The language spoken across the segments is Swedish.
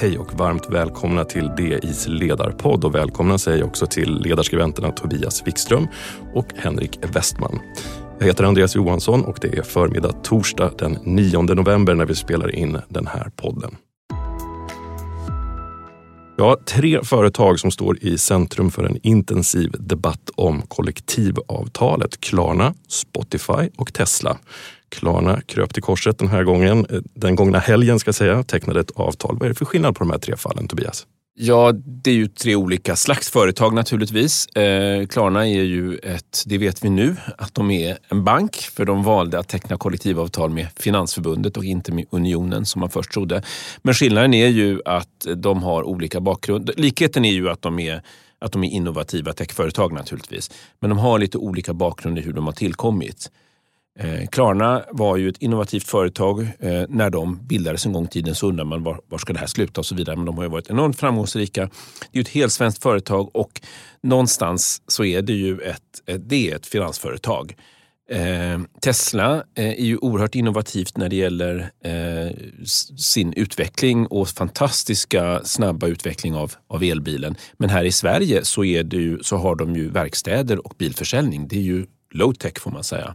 Hej och varmt välkomna till DIs ledarpodd och välkomna säger också till ledarskribenterna Tobias Wikström och Henrik Westman. Jag heter Andreas Johansson och det är förmiddag torsdag den 9 november när vi spelar in den här podden. Ja, tre företag som står i centrum för en intensiv debatt om kollektivavtalet. Klarna, Spotify och Tesla. Klarna kröp till korset den här gången. Eh, den gångna helgen ska säga, tecknade ett avtal. Vad är det för skillnad på de här tre fallen, Tobias? Ja, det är ju tre olika slags företag naturligtvis. Eh, Klarna är ju ett, det vet vi nu, att de är en bank för de valde att teckna kollektivavtal med Finansförbundet och inte med Unionen som man först trodde. Men skillnaden är ju att de har olika bakgrund. Likheten är ju att de är att de är innovativa techföretag naturligtvis. Men de har lite olika bakgrund i hur de har tillkommit. Eh, Klarna var ju ett innovativt företag. Eh, när de bildades en gång i tiden så undrar man var, var ska det här sluta och så vidare. Men de har ju varit enormt framgångsrika. Det är ett helt svenskt företag och någonstans så är det ju ett, det är ett finansföretag. Eh, Tesla eh, är ju oerhört innovativt när det gäller eh, sin utveckling och fantastiska snabba utveckling av, av elbilen. Men här i Sverige så, är det ju, så har de ju verkstäder och bilförsäljning. Det är ju low tech får man säga.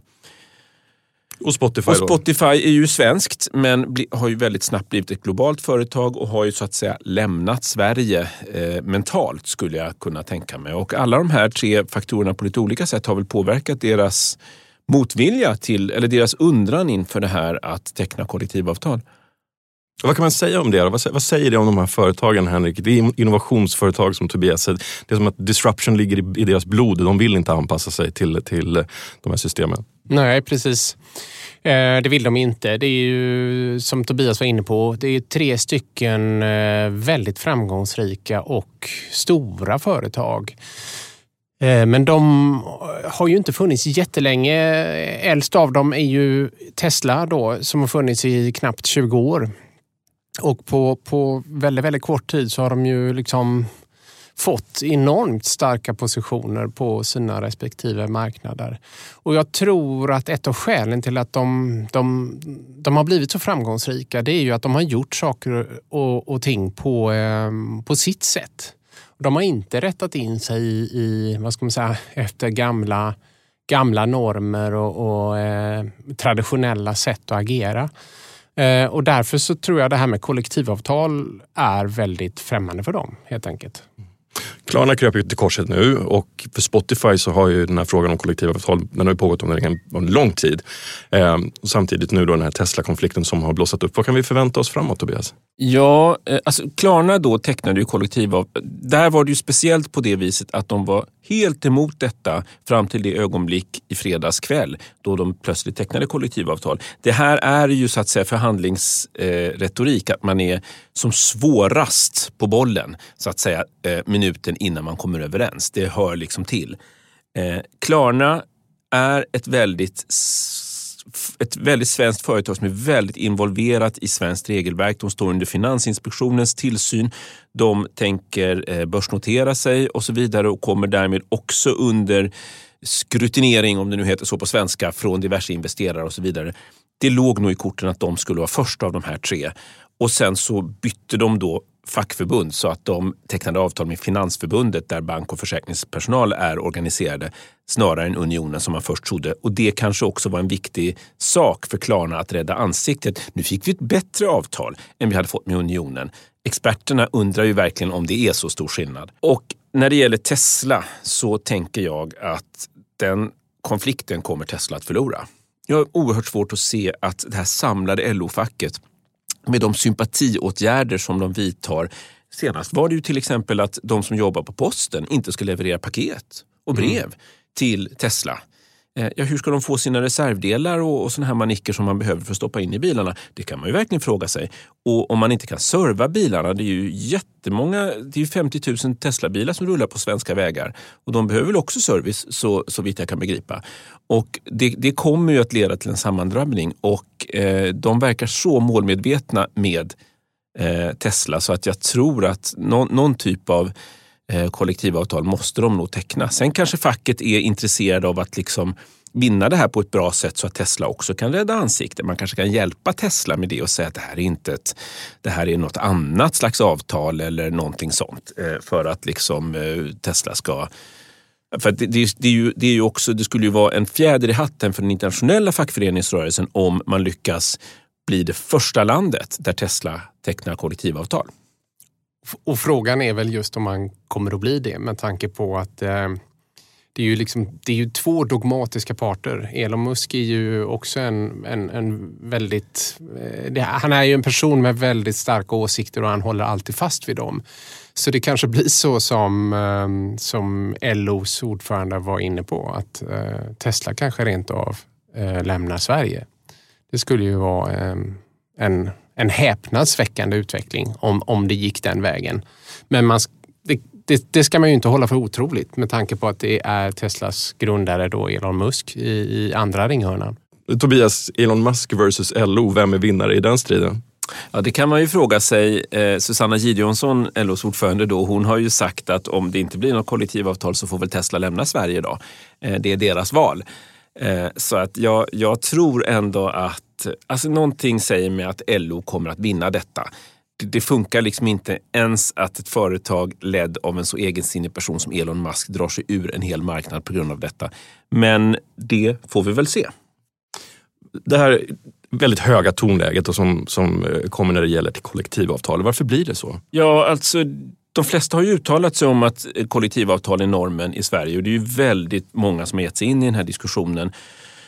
Och Spotify, och Spotify är ju svenskt men har ju väldigt snabbt blivit ett globalt företag och har ju så att säga lämnat Sverige eh, mentalt skulle jag kunna tänka mig. Och alla de här tre faktorerna på lite olika sätt har väl påverkat deras motvilja till, eller deras undran inför det här att teckna kollektivavtal. Vad kan man säga om det? Vad säger det om de här företagen, Henrik? Det är innovationsföretag som Tobias säger. Det är som att disruption ligger i deras blod. De vill inte anpassa sig till, till de här systemen. Nej, precis. Eh, det vill de inte. Det är ju som Tobias var inne på, det är tre stycken eh, väldigt framgångsrika och stora företag. Eh, men de har ju inte funnits jättelänge. Äldst av dem är ju Tesla då, som har funnits i knappt 20 år. Och på, på väldigt, väldigt kort tid så har de ju liksom fått enormt starka positioner på sina respektive marknader. Och jag tror att ett av skälen till att de, de, de har blivit så framgångsrika det är ju att de har gjort saker och, och ting på, eh, på sitt sätt. De har inte rättat in sig i, i vad ska man säga, efter gamla, gamla normer och, och eh, traditionella sätt att agera. Eh, och därför så tror jag det här med kollektivavtal är väldigt främmande för dem helt enkelt. Klarna kröp ut till korset nu och för Spotify så har ju den här frågan om kollektivavtal den har pågått under en lång tid. Eh, och samtidigt nu då den här Tesla-konflikten som har blossat upp. Vad kan vi förvänta oss framåt Tobias? Ja, eh, alltså Klarna då tecknade ju kollektivavtal. Där var det ju speciellt på det viset att de var helt emot detta fram till det ögonblick i fredags kväll då de plötsligt tecknade kollektivavtal. Det här är ju så att säga förhandlingsretorik, att man är som svårast på bollen så att säga eh, minuten innan man kommer överens. Det hör liksom till. Eh, Klarna är ett väldigt ett väldigt svenskt företag som är väldigt involverat i svenskt regelverk. De står under Finansinspektionens tillsyn. De tänker eh, börsnotera sig och så vidare och kommer därmed också under skrutinering, om det nu heter så på svenska, från diverse investerare och så vidare. Det låg nog i korten att de skulle vara först av de här tre. Och sen så bytte de då fackförbund så att de tecknade avtal med Finansförbundet där bank och försäkringspersonal är organiserade snarare än Unionen som man först trodde. Och det kanske också var en viktig sak för Klarna att rädda ansiktet. Nu fick vi ett bättre avtal än vi hade fått med Unionen. Experterna undrar ju verkligen om det är så stor skillnad. Och när det gäller Tesla så tänker jag att den konflikten kommer Tesla att förlora. Jag har oerhört svårt att se att det här samlade LO-facket med de sympatiåtgärder som de vidtar. Senast var det ju till exempel att de som jobbar på posten inte ska leverera paket och brev mm. till Tesla. Eh, ja, hur ska de få sina reservdelar och, och såna här manicker som man behöver för att stoppa in i bilarna? Det kan man ju verkligen fråga sig. Och om man inte kan serva bilarna, det är ju jättemånga, det är ju 50 000 Tesla-bilar som rullar på svenska vägar och de behöver väl också service så, så vitt jag kan begripa. Och det, det kommer ju att leda till en sammandrabbning och eh, de verkar så målmedvetna med eh, Tesla så att jag tror att no, någon typ av eh, Eh, kollektivavtal måste de nog teckna. Sen kanske facket är intresserade av att liksom vinna det här på ett bra sätt så att Tesla också kan rädda ansiktet. Man kanske kan hjälpa Tesla med det och säga att det här är inte ett, det här är något annat slags avtal eller någonting sånt eh, för att liksom eh, Tesla ska för det, det, det, är ju, det, är ju också, det skulle ju vara en fjäder i hatten för den internationella fackföreningsrörelsen om man lyckas bli det första landet där Tesla tecknar kollektivavtal. Och frågan är väl just om man kommer att bli det med tanke på att eh, det är ju, liksom, det är ju två dogmatiska parter. Elon Musk är ju också en, en, en väldigt... Eh, det, han är ju en person med väldigt starka åsikter och han håller alltid fast vid dem. Så det kanske blir så som, eh, som LOs ordförande var inne på, att eh, Tesla kanske rent av eh, lämnar Sverige. Det skulle ju vara eh, en, en häpnadsväckande utveckling om, om det gick den vägen. Men man, det, det, det, ska man ju inte hålla för otroligt med tanke på att det är Teslas grundare då Elon Musk i, i andra ringhörnan. Tobias, Elon Musk versus LO, vem är vinnare i den striden? Ja, det kan man ju fråga sig. Eh, Susanna Gideonsson, LOs ordförande, då, hon har ju sagt att om det inte blir något kollektivavtal så får väl Tesla lämna Sverige då. Eh, det är deras val. Eh, så att jag, jag tror ändå att, alltså någonting säger mig att LO kommer att vinna detta det funkar liksom inte ens att ett företag ledd av en så egensinnig person som Elon Musk drar sig ur en hel marknad på grund av detta. Men det får vi väl se. Det här väldigt höga tonläget och som, som eh, kommer när det gäller till kollektivavtal. Varför blir det så? Ja, alltså de flesta har ju uttalat sig om att kollektivavtal är normen i Sverige och det är ju väldigt många som har gett sig in i den här diskussionen.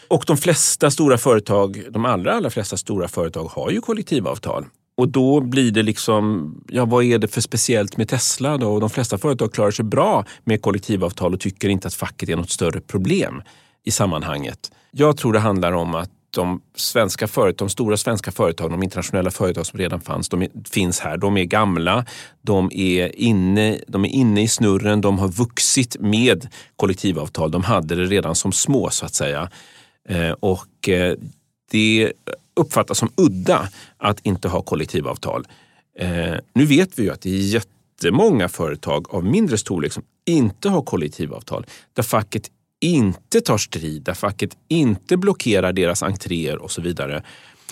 Och de flesta stora företag, de allra, allra flesta stora företag har ju kollektivavtal. Och då blir det liksom, ja vad är det för speciellt med Tesla då? Och de flesta företag klarar sig bra med kollektivavtal och tycker inte att facket är något större problem i sammanhanget. Jag tror det handlar om att de svenska företag, de stora svenska företagen, de internationella företag som redan fanns, de är, finns här. De är gamla, de är, inne, de är inne i snurren, de har vuxit med kollektivavtal. De hade det redan som små så att säga. Eh, och eh, det uppfattas som udda att inte ha kollektivavtal. Eh, nu vet vi ju att det är jättemånga företag av mindre storlek som inte har kollektivavtal. Där facket inte tar strid, där facket inte blockerar deras entréer och så vidare.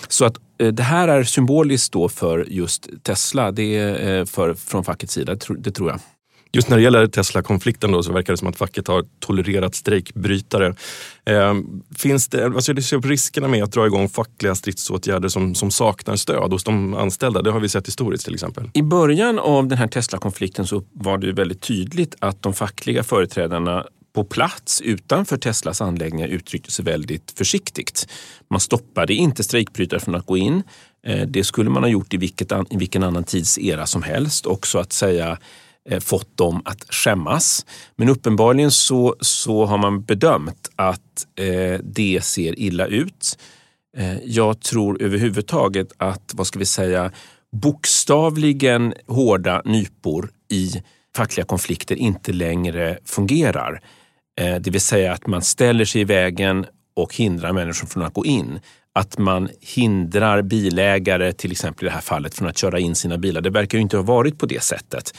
Så att det här är symboliskt då för just Tesla, det är för, från fackets sida, det tror jag. Just när det gäller Tesla-konflikten då, så verkar det som att facket har tolererat strejkbrytare. Eh, finns det, vad ser du på riskerna med att dra igång fackliga stridsåtgärder som, som saknar stöd hos de anställda? Det har vi sett historiskt till exempel. I början av den här Tesla-konflikten så var det väldigt tydligt att de fackliga företrädarna på plats utanför Teslas anläggningar uttryckte sig väldigt försiktigt. Man stoppade inte strejkbrytare från att gå in. Eh, det skulle man ha gjort i, vilket, i vilken annan tidsera som helst och så att säga Eh, fått dem att skämmas. Men uppenbarligen så, så har man bedömt att eh, det ser illa ut. Eh, jag tror överhuvudtaget att, vad ska vi säga, bokstavligen hårda nypor i fackliga konflikter inte längre fungerar. Eh, det vill säga att man ställer sig i vägen och hindrar människor från att gå in. Att man hindrar bilägare, till exempel i det här fallet, från att köra in sina bilar. Det verkar ju inte ha varit på det sättet.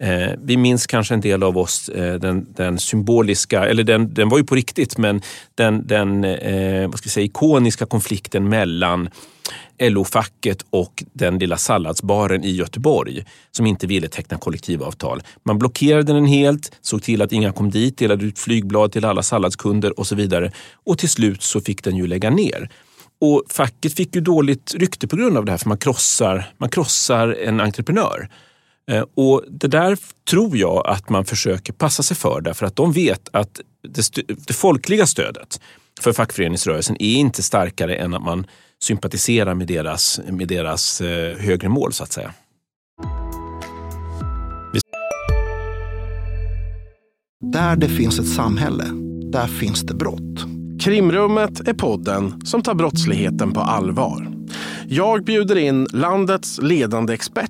Eh, vi minns kanske en del av oss eh, den, den, symboliska, eller den, den var ju på riktigt, men den, den eh, vad ska jag säga, ikoniska konflikten mellan LO-facket och den lilla salladsbaren i Göteborg som inte ville teckna kollektivavtal. Man blockerade den helt, såg till att inga kom dit, delade ut flygblad till alla salladskunder och så vidare. Och till slut så fick den ju lägga ner. Och facket fick ju dåligt rykte på grund av det här för man krossar, man krossar en entreprenör. Eh, och Det där tror jag att man försöker passa sig för därför att de vet att det, det folkliga stödet för fackföreningsrörelsen är inte starkare än att man sympatiserar med deras, med deras eh, högre mål så att säga. Där det finns ett samhälle, där finns det brott. Krimrummet är podden som tar brottsligheten på allvar. Jag bjuder in landets ledande experter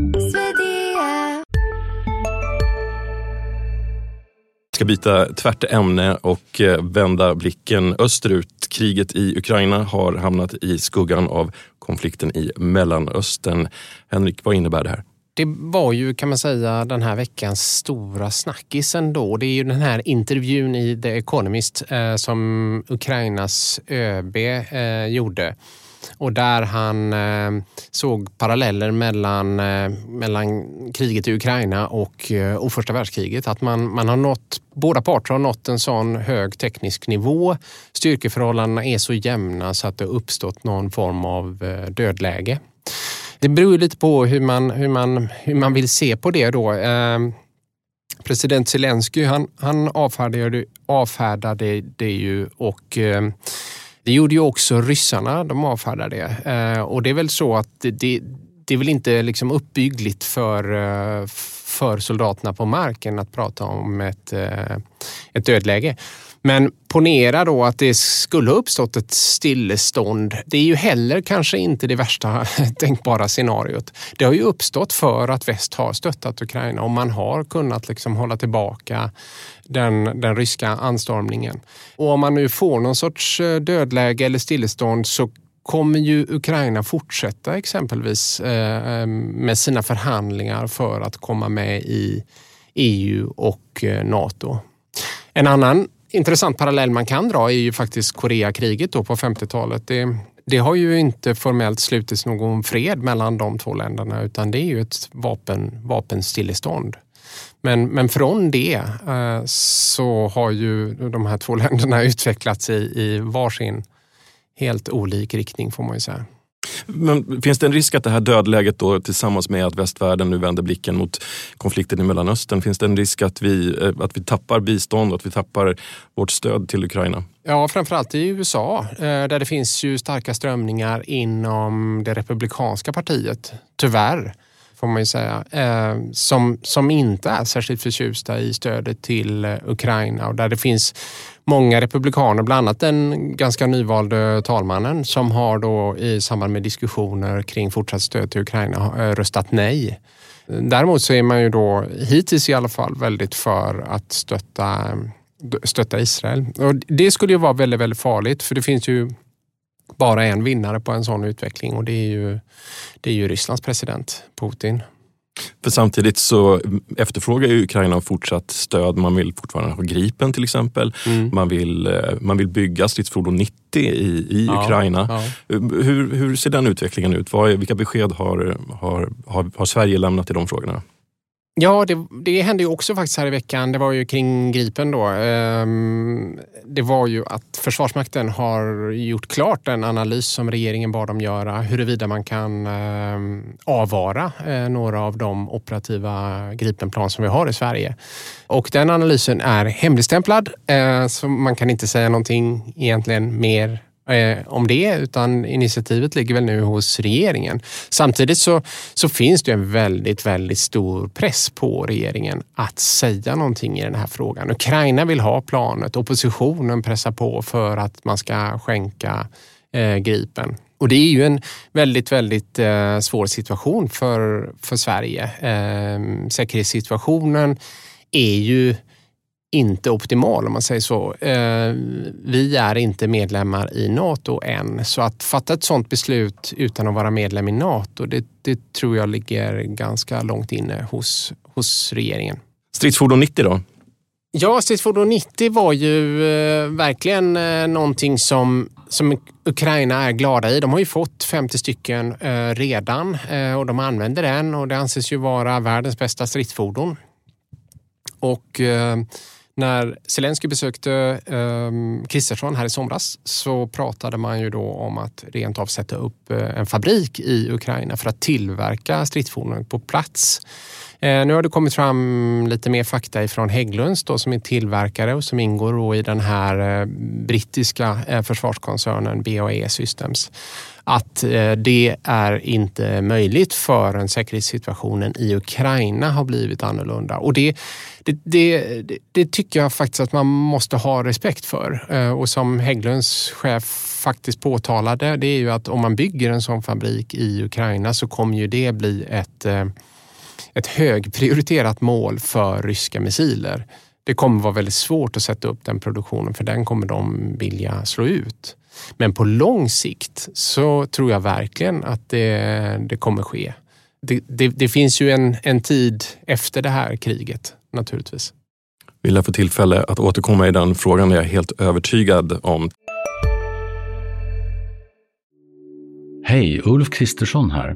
Ska byta tvärt ämne och eh, vända blicken österut. Kriget i Ukraina har hamnat i skuggan av konflikten i Mellanöstern. Henrik, vad innebär det här? Det var ju kan man säga den här veckans stora snackis ändå. Det är ju den här intervjun i The Economist eh, som Ukrainas ÖB eh, gjorde och där han eh, såg paralleller mellan, eh, mellan kriget i Ukraina och, eh, och första världskriget. Att man, man har nått, båda parter har nått en sån hög teknisk nivå. Styrkeförhållandena är så jämna så att det uppstått någon form av eh, dödläge. Det beror lite på hur man, hur man, hur man vill se på det då. Eh, president Zelensky han, han avfärdade, avfärdade det ju och eh, det gjorde ju också ryssarna, de avfärdade det. Eh, och det är väl så att det, det är väl inte liksom uppbyggligt för, eh, för soldaterna på marken att prata om ett, eh, ett dödläge. Men ponera då att det skulle ha uppstått ett stillestånd. Det är ju heller kanske inte det värsta tänkbara scenariot. Det har ju uppstått för att väst har stöttat Ukraina och man har kunnat liksom hålla tillbaka den, den ryska anstormningen. Och om man nu får någon sorts eh, dödläge eller stillestånd så kommer ju Ukraina fortsätta exempelvis eh, eh med sina förhandlingar för att komma med i EU och eh, Nato. En annan intressant parallell man kan dra är ju faktiskt Koreakriget då på 50-talet. Det, det har ju inte formellt slutits någon fred mellan de två länderna utan det är ju ett vapen, vapenstillestånd. Men, men från det eh, så har ju de här två länderna utvecklats i, i varsin helt olik riktning får man ju säga. Men finns det en risk att det här dödläget då tillsammans med att västvärlden nu vänder blicken mot konflikten i Mellanöstern, finns det en risk att vi, eh, att vi tappar bistånd och att vi tappar vårt stöd till Ukraina? Ja, framförallt i USA eh, där det finns ju starka strömningar inom det republikanska partiet, tyvärr får man ju säga, eh, som, som inte är särskilt förtjusta i stödet till eh, Ukraina och där det finns många republikaner, bland annat den ganska nyvalde talmannen som har då i samband med diskussioner kring fortsatt stöd till Ukraina eh, röstat nej. Däremot så är man ju då hittills i alla fall väldigt för att stötta, eh, stötta Israel. Och det skulle ju vara väldigt, väldigt farligt för det finns ju bara en vinnare på en sån utveckling och det är ju, det är ju Rysslands president Putin. För samtidigt så efterfrågar ju Ukraina fortsatt stöd. Man vill fortfarande ha Gripen till exempel. Mm. Man, vill, eh, man vill bygga stridsfordon 90 i, i ja, Ukraina. Ja. Hur, hur ser den utvecklingen ut? Vad, vilka besked har, har, har, har Sverige lämnat i de frågorna? Ja, det, det hände ju också faktiskt här i veckan. Det var ju kring Gripen då. Ehm, det var ju att Försvarsmakten har gjort klart en analys som regeringen bad dem göra huruvida man kan ehm, avvara eh, några av de operativa Gripenplan som vi har i Sverige. Och den analysen är hemligstämplad eh, så man kan inte säga någonting egentligen mer Eh, om det utan initiativet ligger väl nu hos regeringen. Samtidigt så, så finns det en väldigt, väldigt stor press på regeringen att säga någonting i den här frågan. Ukraina vill ha planet, oppositionen pressar på för att man ska skänka eh, Gripen. Och det är ju en väldigt, väldigt eh, svår situation för, för Sverige. Eh, säkerhetssituationen är ju inte optimal om man säger så. Eh, vi är inte medlemmar i Nato än så att fatta ett sådant beslut utan att vara medlem i Nato det, det tror jag ligger ganska långt inne hos, hos regeringen. Stridsfordon 90 då? Ja, stridsfordon 90 var ju eh, verkligen eh, någonting som, som Ukraina är glada i. De har ju fått 50 stycken redan och de använder den och det anses ju vara världens bästa stridsfordon. Och när Zelensky besökte um, Kristersson här i somras så pratade man ju då om att rent av sätta upp eh, en fabrik i Ukraina för att tillverka stridsfordon på plats. Eh, nu har det kommit fram lite mer fakta ifrån Hägglunds då, som är tillverkare och som ingår i den här eh, brittiska eh, försvarskoncernen BAE Systems att eh, det är inte möjligt förrän säkerhetssituationen i Ukraina har blivit annorlunda. Och det, det, det, det tycker jag faktiskt att man måste ha respekt för. Eh, och som Hägglunds chef faktiskt påtalade, det är ju att om man bygger en sån fabrik i Ukraina så kommer ju det bli ett, eh, ett högprioriterat mål för ryska missiler. Det kommer vara väldigt svårt att sätta upp den produktionen för den kommer de vilja slå ut. Men på lång sikt så tror jag verkligen att det, det kommer ske. Det, det, det, finns ju en, en tid efter det här kriget naturligtvis. Vill jag få tillfälle att återkomma i den frågan är jag helt övertygad om. Hej, Ulf Kristersson här.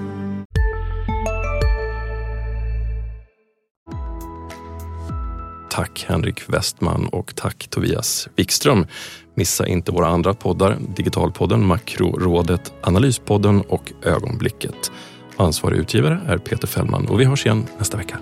Tack Henrik Westman och tack Tobias Wikström. Missa inte våra andra poddar, Digitalpodden, Makrorådet, Analyspodden och Ögonblicket. Ansvarig utgivare är Peter Fällman och vi hörs igen nästa vecka.